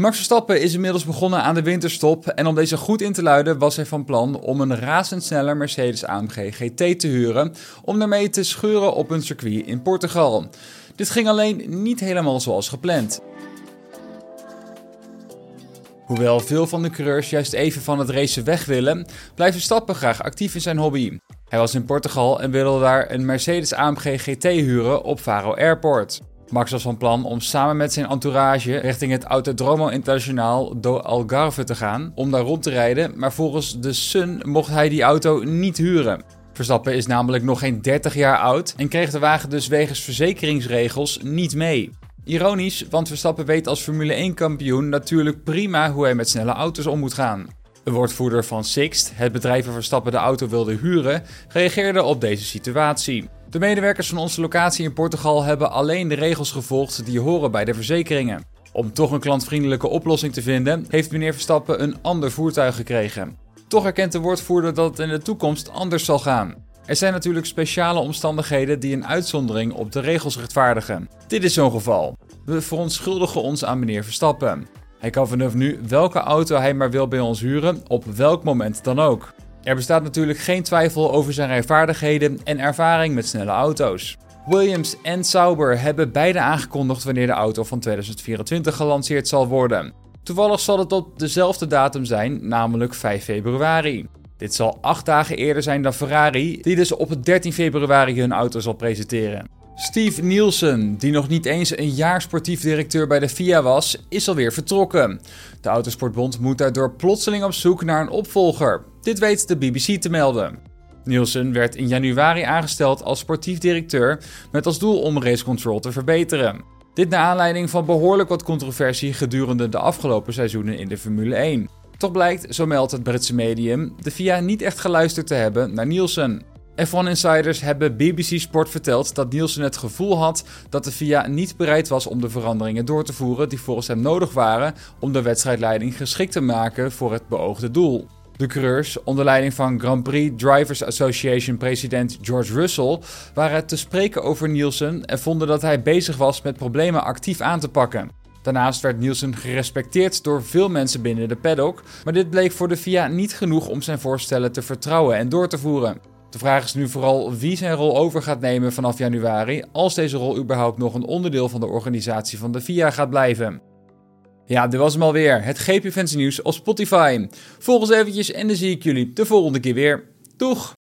Max Verstappen is inmiddels begonnen aan de winterstop en om deze goed in te luiden was hij van plan om een razendsnelle Mercedes AMG GT te huren om daarmee te scheuren op een circuit in Portugal. Dit ging alleen niet helemaal zoals gepland. Hoewel veel van de coureurs juist even van het racen weg willen, blijft Verstappen graag actief in zijn hobby. Hij was in Portugal en wilde daar een Mercedes AMG GT huren op Faro Airport. Max was van plan om samen met zijn entourage richting het Autodromo Internacional do Algarve te gaan om daar rond te rijden, maar volgens de Sun mocht hij die auto niet huren. Verstappen is namelijk nog geen 30 jaar oud en kreeg de wagen dus wegens verzekeringsregels niet mee. Ironisch, want Verstappen weet als Formule 1-kampioen natuurlijk prima hoe hij met snelle auto's om moet gaan. Een woordvoerder van Sixt, het bedrijf waar Verstappen de auto wilde huren, reageerde op deze situatie. De medewerkers van onze locatie in Portugal hebben alleen de regels gevolgd die horen bij de verzekeringen. Om toch een klantvriendelijke oplossing te vinden, heeft meneer Verstappen een ander voertuig gekregen. Toch erkent de woordvoerder dat het in de toekomst anders zal gaan. Er zijn natuurlijk speciale omstandigheden die een uitzondering op de regels rechtvaardigen. Dit is zo'n geval. We verontschuldigen ons aan meneer Verstappen. Hij kan vanaf nu welke auto hij maar wil bij ons huren, op welk moment dan ook. Er bestaat natuurlijk geen twijfel over zijn rijvaardigheden en ervaring met snelle auto's. Williams en Sauber hebben beide aangekondigd wanneer de auto van 2024 gelanceerd zal worden. Toevallig zal het op dezelfde datum zijn, namelijk 5 februari. Dit zal acht dagen eerder zijn dan Ferrari, die dus op 13 februari hun auto zal presenteren. Steve Nielsen, die nog niet eens een jaar sportief directeur bij de FIA was, is alweer vertrokken. De Autosportbond moet daardoor plotseling op zoek naar een opvolger. Dit weet de BBC te melden. Nielsen werd in januari aangesteld als sportief directeur met als doel om race control te verbeteren. Dit naar aanleiding van behoorlijk wat controversie gedurende de afgelopen seizoenen in de Formule 1. Toch blijkt, zo meldt het Britse medium, de FIA niet echt geluisterd te hebben naar Nielsen. F1 insiders hebben BBC Sport verteld dat Nielsen het gevoel had dat de FIA niet bereid was om de veranderingen door te voeren die volgens hem nodig waren om de wedstrijdleiding geschikt te maken voor het beoogde doel. De coureurs, onder leiding van Grand Prix Drivers Association president George Russell, waren te spreken over Nielsen en vonden dat hij bezig was met problemen actief aan te pakken. Daarnaast werd Nielsen gerespecteerd door veel mensen binnen de paddock, maar dit bleek voor de FIA niet genoeg om zijn voorstellen te vertrouwen en door te voeren. De vraag is nu vooral wie zijn rol over gaat nemen vanaf januari, als deze rol überhaupt nog een onderdeel van de organisatie van de FIA gaat blijven. Ja, dit was hem alweer. Het GP Fancy Nieuws op Spotify. Volg ons eventjes en dan zie ik jullie de volgende keer weer. Doeg!